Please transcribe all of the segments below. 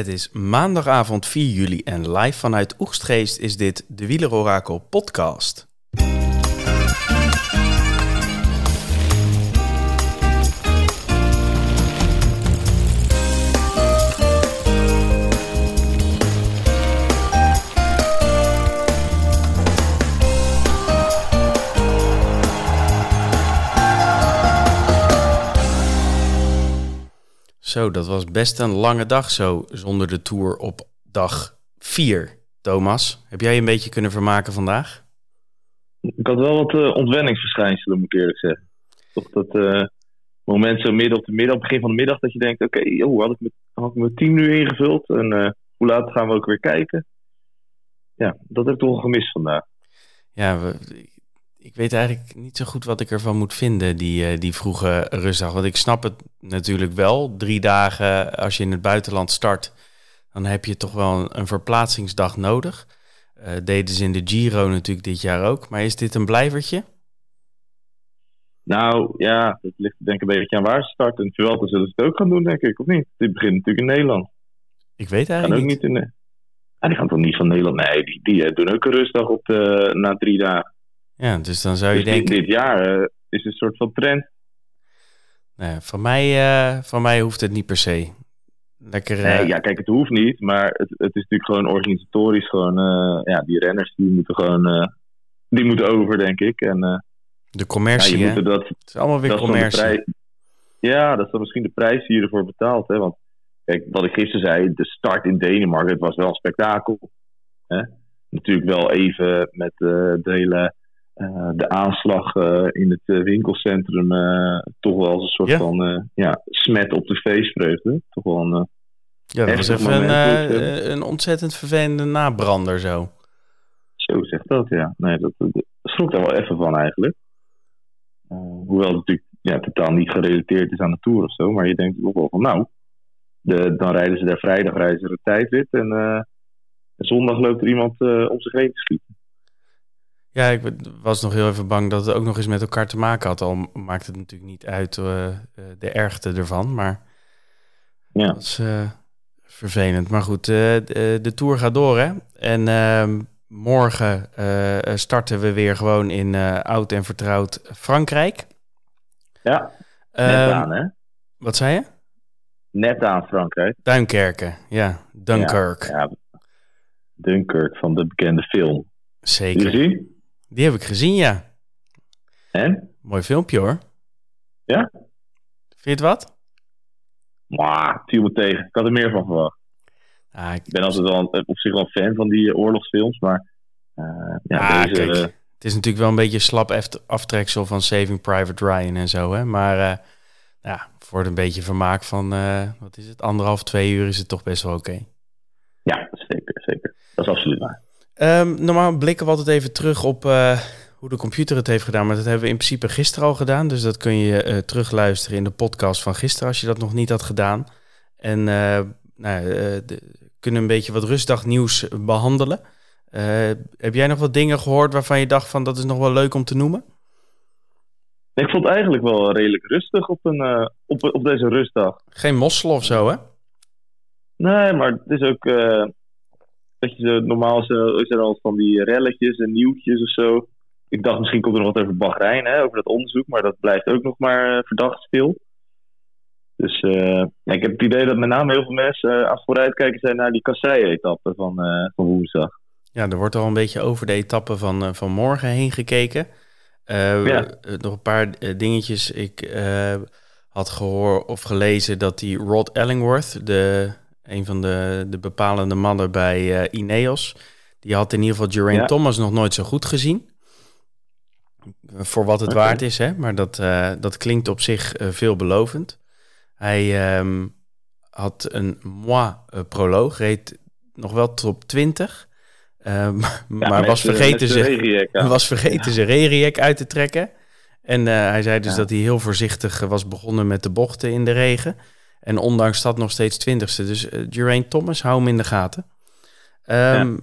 Het is maandagavond 4 juli en live vanuit Oegstgeest is dit de Wielerorakel podcast. Zo, dat was best een lange dag zo zonder de Tour op dag 4. Thomas, heb jij je een beetje kunnen vermaken vandaag? Ik had wel wat uh, ontwenningsverschijnselen, moet ik eerlijk zeggen. Toch dat uh, moment zo midden op de middag, begin van de middag, dat je denkt: oké, okay, oh, had, ik mijn, had ik mijn team nu ingevuld en uh, hoe laat gaan we ook weer kijken? Ja, dat heb ik toch gemist vandaag. Ja, we, ik weet eigenlijk niet zo goed wat ik ervan moet vinden, die, uh, die vroege rustdag. Want ik snap het natuurlijk wel. Drie dagen als je in het buitenland start, dan heb je toch wel een, een verplaatsingsdag nodig. Uh, deden ze in de Giro natuurlijk dit jaar ook. Maar is dit een blijvertje? Nou ja, het ligt denk ik een beetje aan waar ze starten. En Vuelta zullen ze het ook gaan doen, denk ik, of niet? Die begint natuurlijk in Nederland. Ik weet eigenlijk ook niet. niet in, ah, die gaan toch niet van Nederland? Nee, die, die doen ook een rustdag op de, na drie dagen. Ja, dus dan zou je dus denken... Dit, jaar uh, is een soort van trend. Nee, van, mij, uh, van mij hoeft het niet per se. Lekker, uh... nee, ja, kijk, het hoeft niet. Maar het, het is natuurlijk gewoon organisatorisch. Gewoon, ja, die renners die moeten gewoon... die moeten over, denk ik. En, de commercie, ja, je dat, Het is allemaal weer dat commercie. Prijs, ja, dat is dan misschien de prijs die je ervoor betaalt. Hè? Want kijk, wat ik gisteren zei, de start in Denemarken, het was wel een spektakel. Hè? Natuurlijk wel even met de hele uh, de aanslag uh, in het uh, winkelcentrum toch wel als een soort ja? van ja, smet op de feestvreugde. Toch wel een. ja, dat was even een, een ontzettend vervelende nabrander zo. Zo zegt dat, ja. Nee, dat, dat schrok daar wel even van eigenlijk. hoewel het natuurlijk ja, totaal niet gerelateerd is aan de Tour of zo. Maar je denkt toch wel van, nou, de, dan rijden ze daar vrijdag rijden ze een tijdrit. En zondag loopt er iemand om zich heen te schieten. Ja, ik was nog heel even bang dat het ook nog eens met elkaar te maken had. Al maakt het natuurlijk niet uit uh, de ergte ervan, maar ja. dat is uh, vervelend. Maar goed, uh, de, de, Tour gaat door hè. En ehm, morgen starten we weer gewoon in oud en vertrouwd Frankrijk. Ja, net Ehm, aan hè? Wat zei je? Net aan Frankrijk. Duinkerken, ja. Dunkirk. Ja, ja. Dunkirk van de bekende film. Zeker. Die heb ik gezien, ja. En? Mooi filmpje hoor. Ja? Vind je het wat? Maar, viel me tegen. Ik had er meer van verwacht. Ah, ik Ik ben altijd wel op zich wel fan van die eh, oorlogsfilms, maar eh, ja, Ah, deze... kijk. eh, Het is natuurlijk wel een beetje slap aftreksel van Saving Private Ryan en zo, hè. Maar ja, voor een beetje vermaak van, wat is het, anderhalf, twee uur is het toch best wel oké. ja, zeker, zeker. Dat is absoluut waar. Ehm, normaal blikken we altijd even terug op eh, hoe de computer het heeft gedaan. Maar dat hebben we in principe gisteren al gedaan. Dus dat kun je eh, terugluisteren in de podcast van gisteren als je dat nog niet had gedaan. En eh, nou, de- kunnen een beetje wat rustdag nieuws behandelen. Eh, heb jij nog wat dingen gehoord waarvan je dacht van dat is nog wel leuk om te noemen? Ik vond het eigenlijk wel redelijk rustig op, een, op, op deze rustdag. Geen mossel of zo, hè? Nee, maar het is ook... eh, dat je zo, normaal zo, is er al van die relletjes en nieuwtjes of zo. Ik dacht misschien komt er nog wat over Bahrein, hè, over dat onderzoek. Maar dat blijft ook nog maar eh, verdacht stil. Dus eh, ja, ik heb het idee dat met name heel veel mensen eh, aan vooruitkijken zijn naar die kassei-etappe van, eh, van woensdag. Ja, er wordt al een beetje over de etappe van, eh, van morgen heen gekeken. Eh, Ja. eh, nog een paar eh, dingetjes. Ik eh, had gehoord of gelezen dat die Rod Ellingworth, de, een van de, de bepalende mannen bij eh, Ineos, die had in ieder geval Geraint Ja. Thomas nog nooit zo goed gezien. Voor wat het waard is, hè? maar dat, eh, dat klinkt op zich eh, veelbelovend. Hij ehm, had een moi eh, proloog, reed nog wel top 20. eh, maar Ja, maar met, was vergeten, zijn ze, was vergeten zijn regenjack uit te trekken. En hij zei dus Ja. dat hij heel voorzichtig was begonnen met de bochten in de regen. En ondanks dat nog steeds twintigste. Dus eh Geraint Thomas, hou hem in de gaten. Ehm,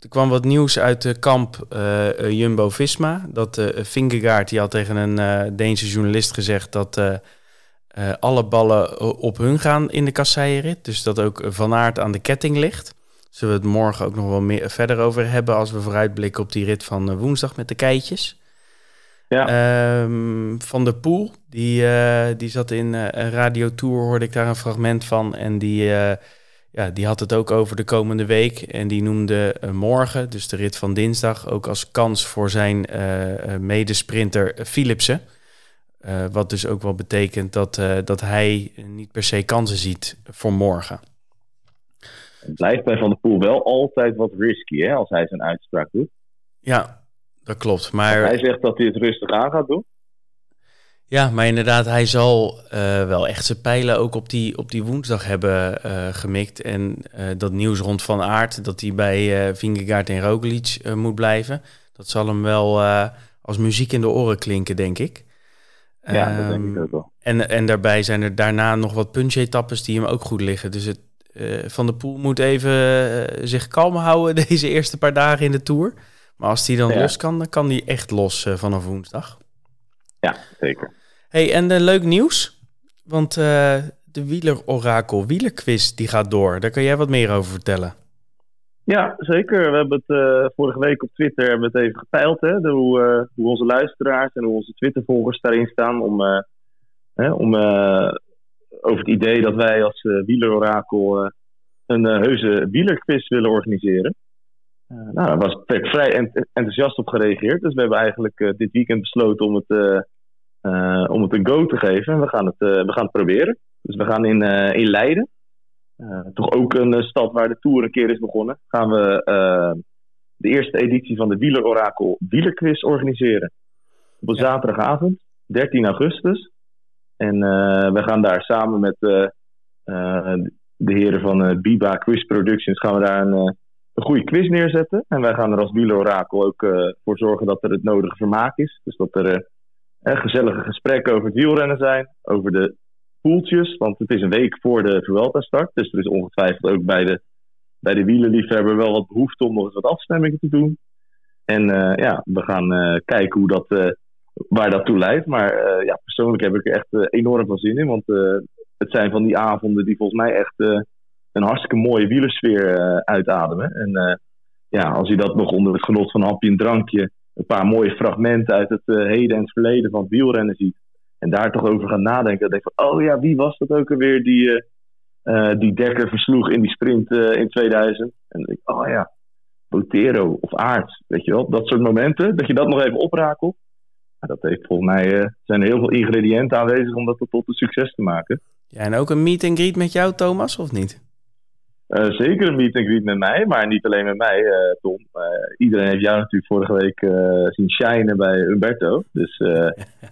Er kwam wat nieuws uit de kamp eh, eh, Jumbo-Visma. Dat Vingegaard, die had tegen een eh, Deense journalist gezegd dat... alle ballen op hun gaan in de kasseienrit. Dus dat ook Van Aert aan de ketting ligt. Zullen we het morgen ook nog wel meer verder over hebben als we vooruitblikken op die rit van woensdag met de keitjes. Ja. Ehm, van de Poel, die, die zat in een Radio Tour, hoorde ik daar een fragment van. En die, ja, die had het ook over de komende week. En die noemde morgen, dus de rit van dinsdag, ook als kans voor zijn medesprinter Philipsen. Uh, wat dus ook wel betekent dat, uh, dat hij niet per se kansen ziet voor morgen. Het blijft bij Van der Poel wel altijd wat risky hè, als hij zijn uitspraak doet. Ja, dat klopt. Maar... hij zegt dat hij het rustig aan gaat doen. Ja, maar inderdaad, hij zal uh, wel echt zijn pijlen ook op die, op die woensdag hebben gemikt. En dat nieuws rond Van Aert, dat hij bij Vingegaard en Roglic moet blijven... dat zal hem wel als muziek in de oren klinken, denk ik. Ja, dat denk ik ehm, ook wel. En, en daarbij zijn er daarna nog wat punch-etappes die hem ook goed liggen. Dus het, uh, Van der Poel moet even uh, zich kalm houden deze eerste paar dagen in de Tour. Maar als hij dan los kan, dan kan hij echt los uh, vanaf woensdag. Ja, zeker. hey, en leuk nieuws. Want de wielerorakel wielerquiz die gaat door. Daar kan jij wat meer over vertellen. Ja, zeker. We hebben het uh, vorige week op Twitter hebben we het even gepeild. Hè, de, hoe, uh, hoe, onze luisteraars en hoe onze Twitter-volgers daarin staan. Om, uh, hè, om over het idee dat wij als wielerorakel een heuse wielerquiz willen organiseren. Nou, daar was ik vrij enthousiast op gereageerd. Dus we hebben eigenlijk dit weekend besloten om het, om het een go te geven. En we gaan het, we gaan het proberen. Dus we gaan in, in Leiden. Toch ook een stad waar de Tour een keer is begonnen. Gaan we de eerste editie van de Wielerorakel Wielerquiz organiseren. Op een ja. zaterdagavond, 13 augustus. En we gaan daar samen met de heren van Biba Quiz Productions gaan we daar een, een goede quiz neerzetten. En wij gaan er als Wielerorakel ook voor zorgen dat er het nodige vermaak is. Dus dat er gezellige gesprekken over het wielrennen zijn. Over de poeltjes. Want het is een week voor de Vuelta start. Dus er is ongetwijfeld ook bij de, bij de wielerliefhebber wel wat behoefte om nog eens wat afstemmingen te doen. En ja, we gaan kijken hoe dat, waar dat toe leidt. Maar ja, persoonlijk heb ik er echt enorm veel zin in. Want het zijn van die avonden die volgens mij echt een hartstikke mooie wielersfeer uitademen. En ja, als je dat nog onder het genot van een hapje en drankje... een paar mooie fragmenten uit het heden en het verleden van wielrennen ziet en daar toch over gaan nadenken. Dan denk ik van, oh ja, wie was dat ook alweer die, die Dekker versloeg in die sprint in 2000? En dan denk ik, oh ja, Botero of Aard, weet je wel. Dat soort momenten, dat je dat nog even oprakelt. dat heeft volgens mij, zijn er heel veel ingrediënten aanwezig om dat tot een succes te maken. Ja, en ook een meet and greet met jou, Thomas, of niet? Uh, zeker een meet and greet met mij, maar niet alleen met mij, uh, Tom. Uh, iedereen heeft jou natuurlijk vorige week zien shinen bij Humberto. Dus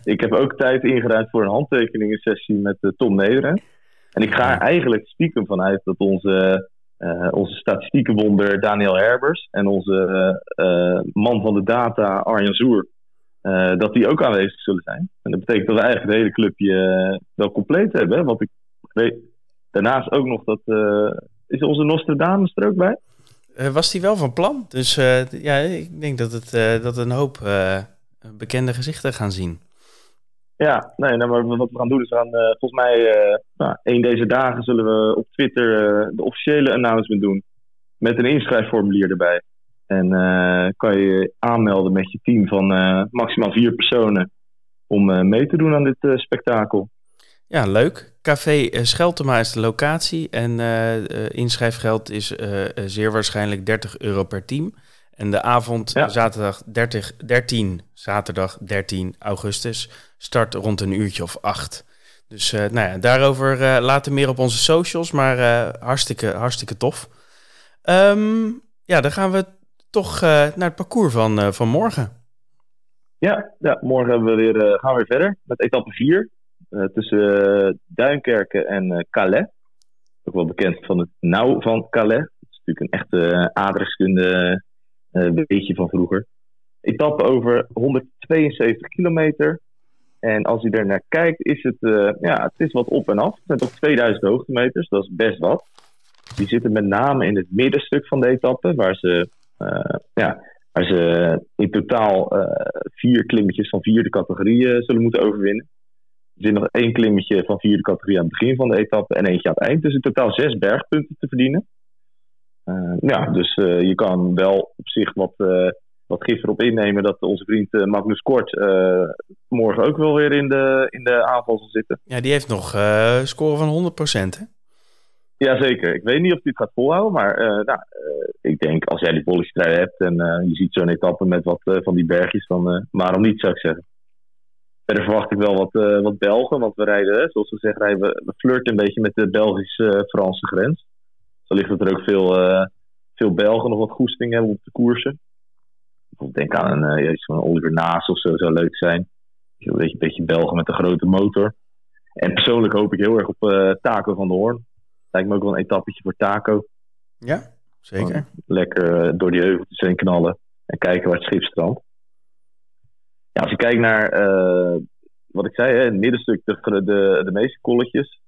ik heb ook tijd ingeruimd voor een handtekeningensessie met Tom Nederen. En ik ga er eigenlijk stiekem vanuit dat onze, onze statistiekenwonder Daniel Herbers en onze man van de data Arjan Zoer, dat die ook aanwezig zullen zijn. En dat betekent dat we eigenlijk het hele clubje wel compleet hebben. Want ik weet daarnaast ook nog dat is onze Nostradamus er ook bij? Uh, was die wel van plan. Dus uh, ja, ik denk dat, het, uh, dat een hoop bekende gezichten gaan zien. Ja, nee, nou, maar wat we gaan doen is we gaan volgens mij nou, een deze dagen zullen we op Twitter de officiële announcement doen. Met een inschrijfformulier erbij. En kan je aanmelden met je team van maximaal vier personen om mee te doen aan dit spektakel. Ja, leuk. Café eh, Scheltema is de locatie en uh, inschrijfgeld is uh, zeer waarschijnlijk 30 euro per team. En de avond zaterdag 30, 13, zaterdag 13 augustus start rond een uurtje of acht. Dus nou ja, daarover later meer op onze socials, maar hartstikke, hartstikke tof. Um, ja, dan gaan we toch naar het parcours van, van morgen. Ja, ja, morgen hebben we weer, gaan we weer verder met etappe 4. Eh, tussen eh, Duinkerken en eh, Calais. Ook wel bekend van het nauw van Calais. Dat is natuurlijk een echte aardrijkskunde beetje van vroeger. Etappe over 172 kilometer. En als je er naar kijkt, is het, ja, het is wat op en af. Het zijn toch 2000 hoogtemeters, dat is best wat. Die zitten met name in het middenstuk van de etappe, waar ze, ja, waar ze in totaal vier klimmetjes van vierde categorie zullen moeten overwinnen. Er zit nog één klimmetje van vierde categorie aan het begin van de etappe en eentje aan het eind. Dus in totaal zes bergpunten te verdienen. ja, dus je kan wel op zich wat, wat gif erop innemen dat onze vriend Magnus Kort morgen ook wel weer in de, in de aanval zal zitten. Ja, die heeft nog score van 100% hè? Jazeker. Ik weet niet of hij het gaat volhouden, maar uh, nou, uh, ik denk als jij die polystrui hebt en uh, je ziet zo'n etappe met wat van die bergjes, dan waarom niet zou ik zeggen. Verder verwacht ik wel wat, wat Belgen, want we rijden, zoals we zeggen, rijden we, we flirten een beetje met de Belgisch-Franse grens. Zo ligt dat er ook veel, veel Belgen nog wat goesting hebben op de koersen. Bijvoorbeeld denk aan een, uh, van Oliver Naas of zo, zou leuk zijn. Een beetje, een beetje Belgen met een grote motor. En persoonlijk hoop ik heel erg op Taco van de Hoorn. Lijkt me ook wel een etappetje voor Taco. Ja, zeker. lekker eh, door die heuveltjes heen knallen en kijken waar het schip strandt. Ja, als je kijkt naar uh, wat ik zei, hè, het middenstuk, de, de, de meeste kolletjes.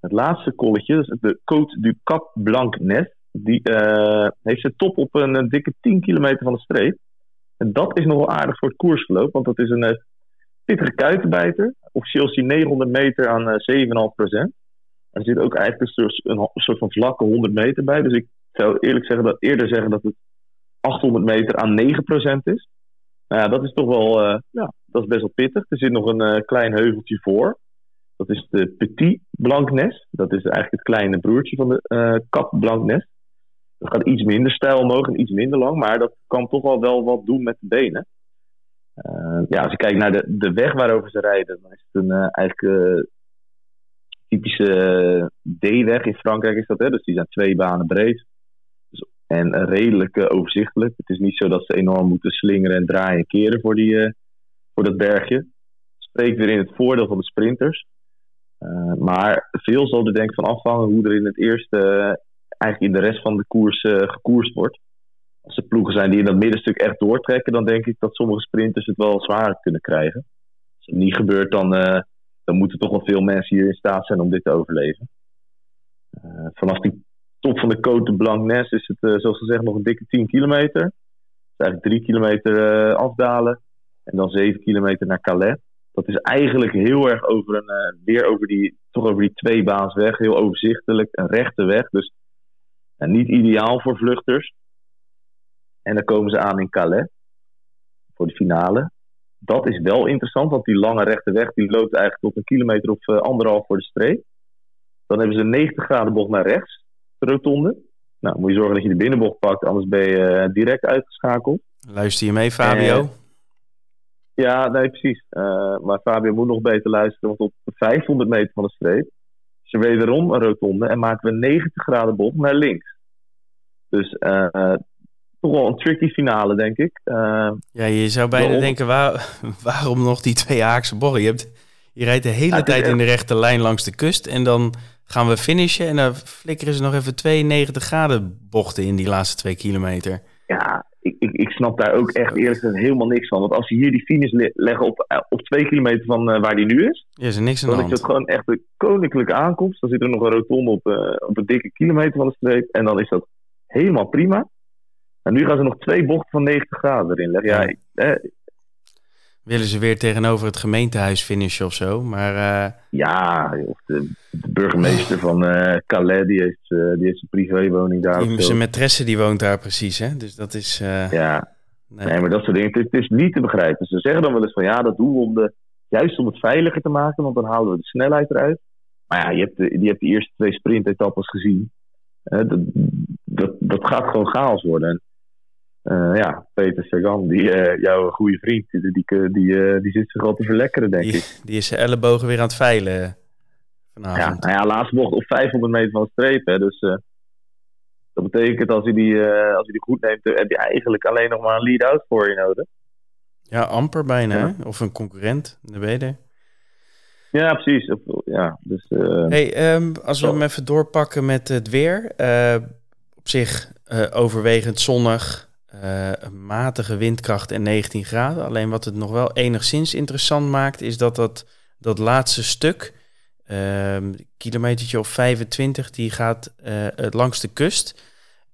Het laatste kolletje, dus de Côte du Cap Blanc Nes, die uh, heeft zijn top op een, dikke 10 kilometer van de streep. En dat is nog wel aardig voor het koersverloop, want dat is een uh, pittige kuitenbijter. Officieel is hij 900 meter aan 7,5 procent. Er zit ook eigenlijk een soort, een soort van vlakke 100 meter bij. Dus ik zou eerlijk zeggen dat, eerder zeggen dat het 800 meter aan 9% is. Nou ja, dat is toch wel uh, ja, dat is best wel pittig. Er zit nog een uh, klein heuveltje voor. Dat is de Petit Blancnes. Dat is eigenlijk het kleine broertje van de uh, Cap Blancnes. Dat gaat iets minder stijl omhoog en iets minder lang. Maar dat kan toch wel wel wat doen met de benen. ja, als je kijkt naar de, de weg waarover ze rijden, dan is het een, eigenlijk typische eh, D-weg in Frankrijk is dat. Hè? Dus die zijn twee banen breed. En redelijk uh, overzichtelijk. Het is niet zo dat ze enorm moeten slingeren en draaien en keren voor, die, uh, voor dat bergje. Spreekt weer in het voordeel van de sprinters. Uh, maar veel zal er denk ik van afhangen hoe er in het eerste, eigenlijk in de rest van de koers gekoerst wordt. Als er ploegen zijn die in dat middenstuk echt doortrekken, dan denk ik dat sommige sprinters het wel zwaar kunnen krijgen. Als het niet gebeurt, dan dan moeten toch wel veel mensen hier in staat zijn om dit te overleven. Uh, vanaf die top van de Côte de Blanc-Nes is het, uh, zoals gezegd, nog een dikke 10 kilometer. Dus eigenlijk 3 kilometer uh, afdalen en dan 7 kilometer naar Calais. Dat is eigenlijk heel erg over een, weer over die, toch over die twee weg. Heel overzichtelijk, een rechte weg. Dus niet ideaal voor vluchters. En dan komen ze aan in Calais voor de finale dat is wel interessant, want die lange rechte weg die loopt eigenlijk tot een kilometer of anderhalf voor de streep. Dan hebben ze een 90 graden bocht naar rechts, rotonde. Nou, moet je zorgen dat je de binnenbocht pakt, anders ben je uh, direct uitgeschakeld. Luister je mee, Fabio? Uh, ja, nee, precies. maar Fabio moet nog beter luisteren, want op 500 meter van de streep is er wederom een rotonde en maken we een 90 graden bocht naar links. Dus toch wel een tricky finale, denk ik. Uh, ja, je zou bijna denken, waar, waarom nog die twee Haakse bochten? Je, hebt, je rijdt de hele tijd in de rechte lijn langs de kust en dan gaan we finishen en dan flikkeren ze nog even 92 graden bochten in die laatste twee kilometer. Ja, ik, ik, ik snap daar ook echt eerlijk gezegd helemaal niks van. Want als ze hier die finish leggen op, eh, op twee kilometer van uh, waar die nu is, ja, is er niks aan dan de hand. is het gewoon echt een koninklijke aankomst. Dan zit er nog een rotonde op, uh, op een dikke kilometer van de streep en dan is dat helemaal prima. En nu gaan ze nog twee bochten van 90 graden erin leggen. Ja, eh, Willen ze weer tegenover het gemeentehuis finishen of zo? Maar, uh... Ja, of de, de burgemeester van uh, Calais, die heeft, uh, die heeft zijn privéwoning daar. Die, zijn maîtresse die woont daar precies, hè? Dus dat is... Ja, nee. nee. maar dat soort dingen, het, het, is niet te begrijpen. Ze zeggen dan wel eens van, ja, dat doen we om de, juist om het veiliger te maken, want dan halen we de snelheid eruit. Maar ja, je hebt de, je hebt de eerste twee sprintetappes gezien. dat, dat, dat gaat gewoon chaos worden. Uh, ja, Peter Sagan, die, uh, jouw goede vriend, die, die, die, uh, die zit zich al te verlekkeren, denk die, ik. Die is zijn ellebogen weer aan het veilen vanavond. Ja, nou ja, laatste bocht op 500 meter van de streep. Hè, dus dat betekent als hij, die, als hij die goed neemt, heb je eigenlijk alleen nog maar een lead-out voor je nodig. Ja, amper bijna. Ja. Of een concurrent, de weder. Ja, precies. Ja, dus, hey, um, als we hem even doorpakken met het weer. op zich overwegend zonnig. Uh, een matige windkracht en 19 graden. Alleen wat het nog wel enigszins interessant maakt, is dat dat, dat laatste stuk, uh, kilometertje of 25, die gaat uh, langs de kust.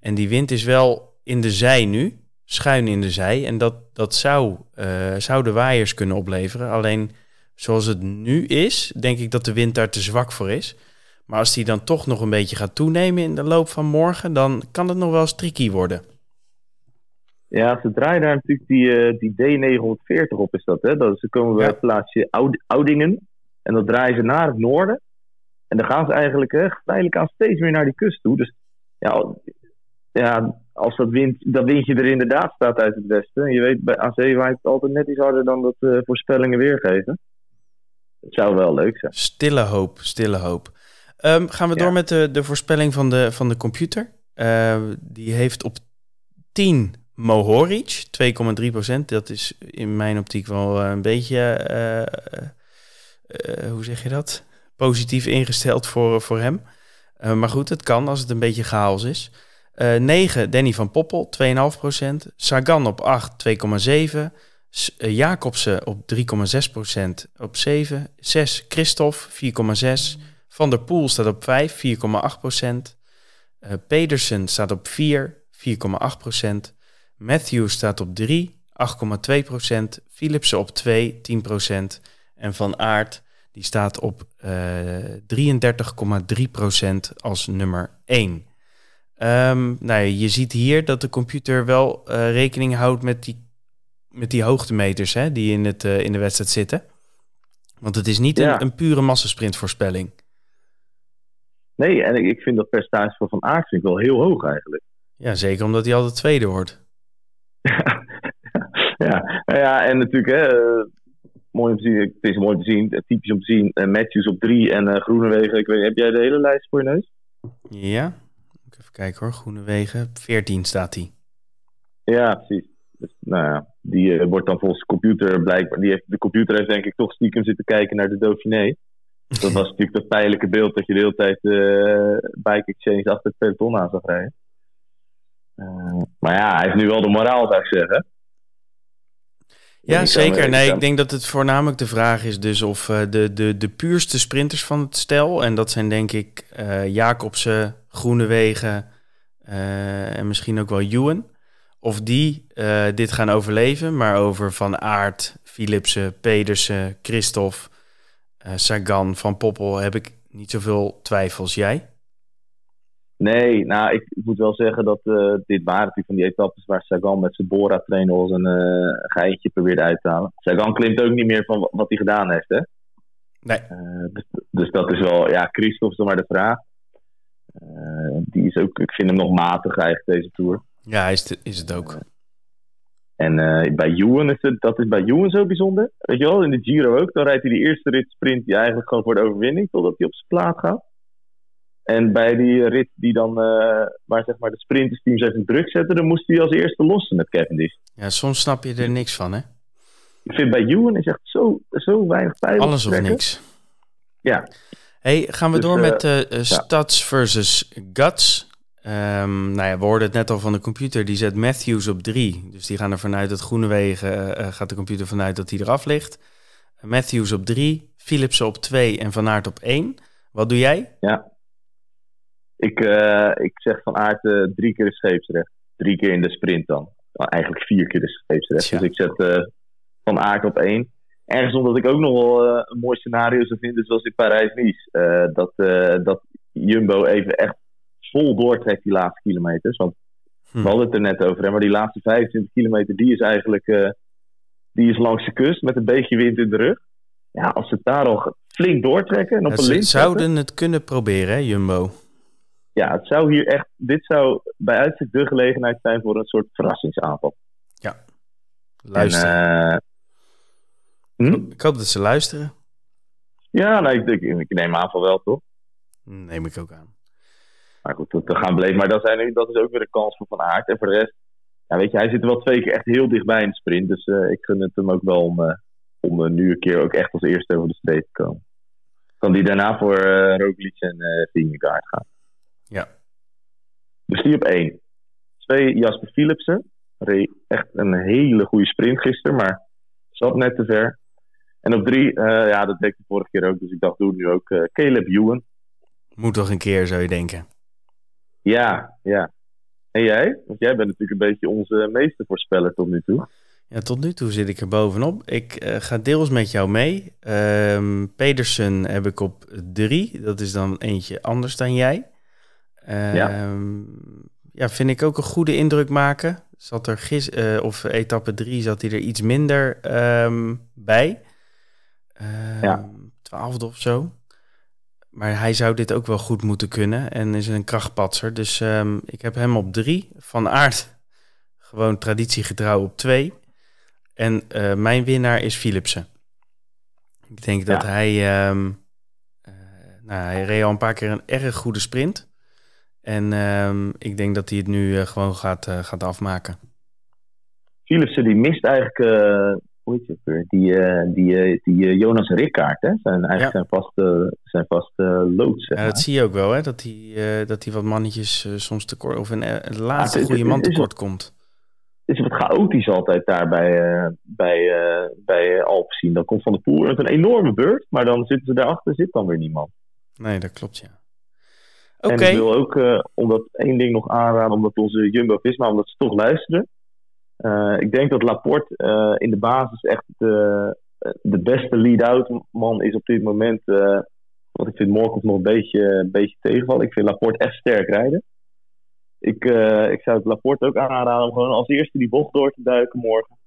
En die wind is wel in de zij nu, schuin in de zij. En dat, dat zou, uh, zou de waaiers kunnen opleveren. Alleen zoals het nu is, denk ik dat de wind daar te zwak voor is. Maar als die dan toch nog een beetje gaat toenemen in de loop van morgen, dan kan het nog wel eens tricky worden. Ja, ze draaien daar natuurlijk die, uh, die D940 op, is dat. Hè? Dat, ze komen bij het plaatsje Oudingen. En dan draaien ze naar het noorden. En dan gaan ze eigenlijk hè, geleidelijk aan steeds meer naar die kust toe. Dus ja, ja als dat, wind, dat windje er inderdaad staat uit het westen. En je weet, bij AC waait het altijd net iets harder dan dat uh, voorspellingen weergeven. Het zou wel leuk zijn. Stille hoop, stille hoop. Um, gaan we door met de, de voorspelling van de, van de computer. Uh, die heeft op 10 Mohoric, 2,3 procent. Dat is in mijn optiek wel een beetje, uh, hoe zeg je dat? Positief ingesteld voor, voor hem. maar goed, het kan als het een beetje chaos is. Uh, 9, Danny van Poppel, 2,5%. Sagan op 8, 2,7%. Uh, Jacobsen op 3,6% op 7. 6, Christophe, 4,6. Van der Poel staat op 5, 4,8%. Uh, Pedersen staat op 4, 4,8%. Matthew staat op 3, 8,2%. Philipsen op 2, 10%. En Van Aert, die staat op uh, 33,3% als nummer 1. Um, nou, je ziet hier dat de computer wel uh, rekening houdt met die, met die hoogtemeters hè, die in, het, uh, in de wedstrijd zitten. Want het is niet ja. een, een, pure massasprintvoorspelling. Nee, en ik, ik vind dat percentage van Van Aert vind ik wel heel hoog eigenlijk. Ja, zeker omdat hij altijd tweede wordt. ja, nou ja, en natuurlijk, hè, uh, mooi om te zien, het is mooi te zien, typisch om te zien, Matthews op drie en Groenewegen. Ik weet, heb jij de hele lijst voor je neus? Ja, Even kijken hoor, Groene Wegen. 14 staat hij. Ja, precies. Dus, nou ja, die uh, wordt dan volgens de computer blijkbaar. Die heeft, de computer heeft denk ik toch stiekem zitten kijken naar de Dauphiné. Dat was natuurlijk dat pijnlijke beeld dat je de hele tijd uh, Bike Exchange achter het peloton aan zag rijden. Uh, maar ja, hij heeft nu wel de moraal, zou ik zeggen. Ja, zeker. Nee, ik denk dat het voornamelijk de vraag is dus of uh, de, de, de puurste sprinters van het stel... en dat zijn denk ik uh, Jacobsen, Groenewegen uh, en misschien ook wel Ewan... of die dit gaan overleven, maar over Van Aert, Philipsen, Pedersen, Christophe... Sagan, Van Poppel heb ik niet zoveel twijfels. Jij? Nee, nou, ik moet wel zeggen dat uh, dit waren natuurlijk van die etappes waar Sagan met zijn Bora-trainer als een uh, geitje probeerde uit te halen. Sagan klimt ook niet meer van wat hij gedaan heeft, hè? Nee. Uh, dus, dus, dat is wel, ja, Christophe is dan maar de vraag. die is ook, ik vind hem nog matig eigenlijk deze Tour. Ja, is, het, is het ook. en bij Ewan is het, dat is bij Ewan zo bijzonder. Weet je wel, in de Giro ook. Dan rijdt hij die eerste rit sprint die eigenlijk gewoon voor de overwinning, totdat hij op zijn plaat gaat. En bij die rit die dan, uh, waar zeg maar de sprintersteams even druk zetten, dan moest hij als eerste lossen met Cavendish. Ja, soms snap je er niks van, hè? Ik vind bij Ewan is echt zo, zo weinig pijn. Alles of niks. Ja. Hey, gaan we dus, door uh, met uh, ja. Stats versus Guts. Um, nou ja, we hoorden het net al van de computer. Die zet Matthews op drie. Dus die gaan er vanuit dat Groenewegen, uh, gaat de computer vanuit dat hij eraf ligt. Matthews op drie, Philipsen op twee en Van Aert op één. Wat doe jij? Ja, ik, uh, ik zeg van aard uh, drie keer de scheepsrecht. Drie keer in de sprint dan. Nou, eigenlijk vier keer de scheepsrecht. Ja. Dus ik zet uh, van aard op één. Ergens omdat ik ook nog wel een mooi scenario zou vinden, zoals in Parijs-Nice. dat, dat Jumbo even echt vol doortrekt die laatste kilometers. Want hm. we hadden het er net over, hè, maar die laatste 25 kilometer, die is eigenlijk die is langs de kust met een beetje wind in de rug. Ja, als ze daar al flink doortrekken en op ja, een ze zouden het kunnen proberen, hè, Jumbo ja, het zou hier echt, dit zou bij uitzicht de gelegenheid zijn voor een soort verrassingsaanval. Ja, luisteren. En, uh, hm? Ik hoop dat ze luisteren. Ja, nou, ik, ik, ik neem aan van wel, toch? Neem ik ook aan. Maar goed, we gaan beleven. Maar dat, zijn, dat is ook weer de kans voor Van Aert. En voor de rest, ja, weet je, hij zit er wel twee keer echt heel dichtbij in de sprint. Dus uh, ik gun het hem ook wel om, uh, om nu een keer ook echt als eerste over de streep te komen. Kan die daarna voor uh, Roglic en uh, Vingegaard gaan. Ja. Dus die op één. Twee, Jasper Philipsen. Reed echt een hele goede sprint gisteren, maar zat net te ver. En op drie, uh, ja, dat deed ik de vorige keer ook, dus ik dacht, doe nu ook uh, Caleb Ewan. Moet toch een keer, zou je denken? Ja, ja. En jij? Want jij bent natuurlijk een beetje onze meeste voorspeller tot nu toe. Ja, tot nu toe zit ik er bovenop. Ik eh, ga deels met jou mee. Ehm, Pedersen heb ik op drie. Dat is dan eentje anders dan jij. Ja. Ehm, ja, vind ik ook een goede indruk maken. Zat er gis, eh, of etappe drie zat hij er iets minder ehm, bij. Ja. Twaalfde of zo. Maar hij zou dit ook wel goed moeten kunnen en is een krachtpatser. Dus ik heb hem op drie. Van Aert gewoon traditiegetrouw op twee. En eh, mijn winnaar is Philipsen. Ik denk dat hij... eh, nou, hij reed al een paar keer een erg goede sprint. En ehm, ik denk dat hij het nu eh, gewoon gaat, eh, gaat afmaken. Philipsen die mist eigenlijk, eh, hoe heet het weer? Die, eh, die, eh, die eh, Jonas Rickaard, hè? Zijn, eigenlijk Ja. zijn vaste, zijn vaste loods, zeg Ja, dat zie je ook wel, hè? Dat hij, eh, dat hij wat mannetjes eh, soms tekort... Of een, eh, laatste goede man tekort komt. Het is wat chaotisch altijd daar bij, eh bij, eh bij eh, Alpecin. Dan komt Van der Poel met een enorme beurt, maar dan zitten ze daarachter, zit dan weer niemand. Nee, dat klopt, ja. Oké, En ik wil ook, eh, omdat één ding nog aanraden, omdat onze Jumbo-Visma, omdat ze toch luisteren. Eh, ik denk dat Laporte eh, in de basis echt de, de beste lead-out man is op dit moment. want ik vind Morkov nog een beetje, een beetje tegenvallen. Ik vind Laporte echt sterk rijden. Ik, ik zou het Laporte ook aanraden om gewoon als eerste die bocht door te duiken morgen.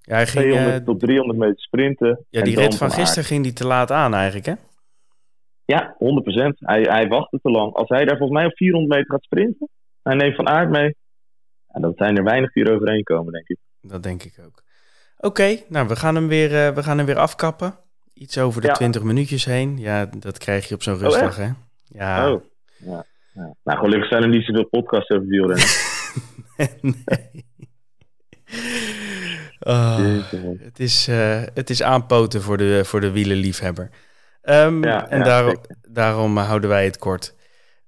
ja, hij ging, 200 eh, tot 300 meter sprinten. ja, die rit van gisteren ging die te laat aan eigenlijk, hè? Ja, 100%. Hij, hij wachtte te lang. Als hij daar volgens mij op 400 meter gaat sprinten, hij neemt Van Aert mee. En dat zijn er weinig die er overheen komen, denk ik. Dat denk ik ook. Oké, nou, we gaan, hem weer, eh, we gaan hem weer afkappen. Iets over de Ja. 20 minuutjes heen. Ja, dat krijg je op zo'n rustdag, hè? Ja. Oh. Ja. ja. Nou, gelukkig zijn er niet zoveel podcasts over wielrennen. nee. Oh, man. het, is, eh, het is aanpoten voor de, voor de wielenliefhebber. Ehm, Ja, en ja, daarom, eh, houden wij het kort.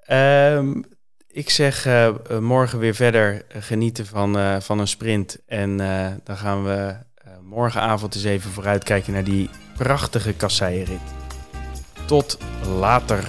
Ehm, ik zeg eh, eh, morgen weer verder genieten van, van een sprint. En dan gaan we morgenavond eens even vooruitkijken naar die prachtige kasseienrit. Tot later.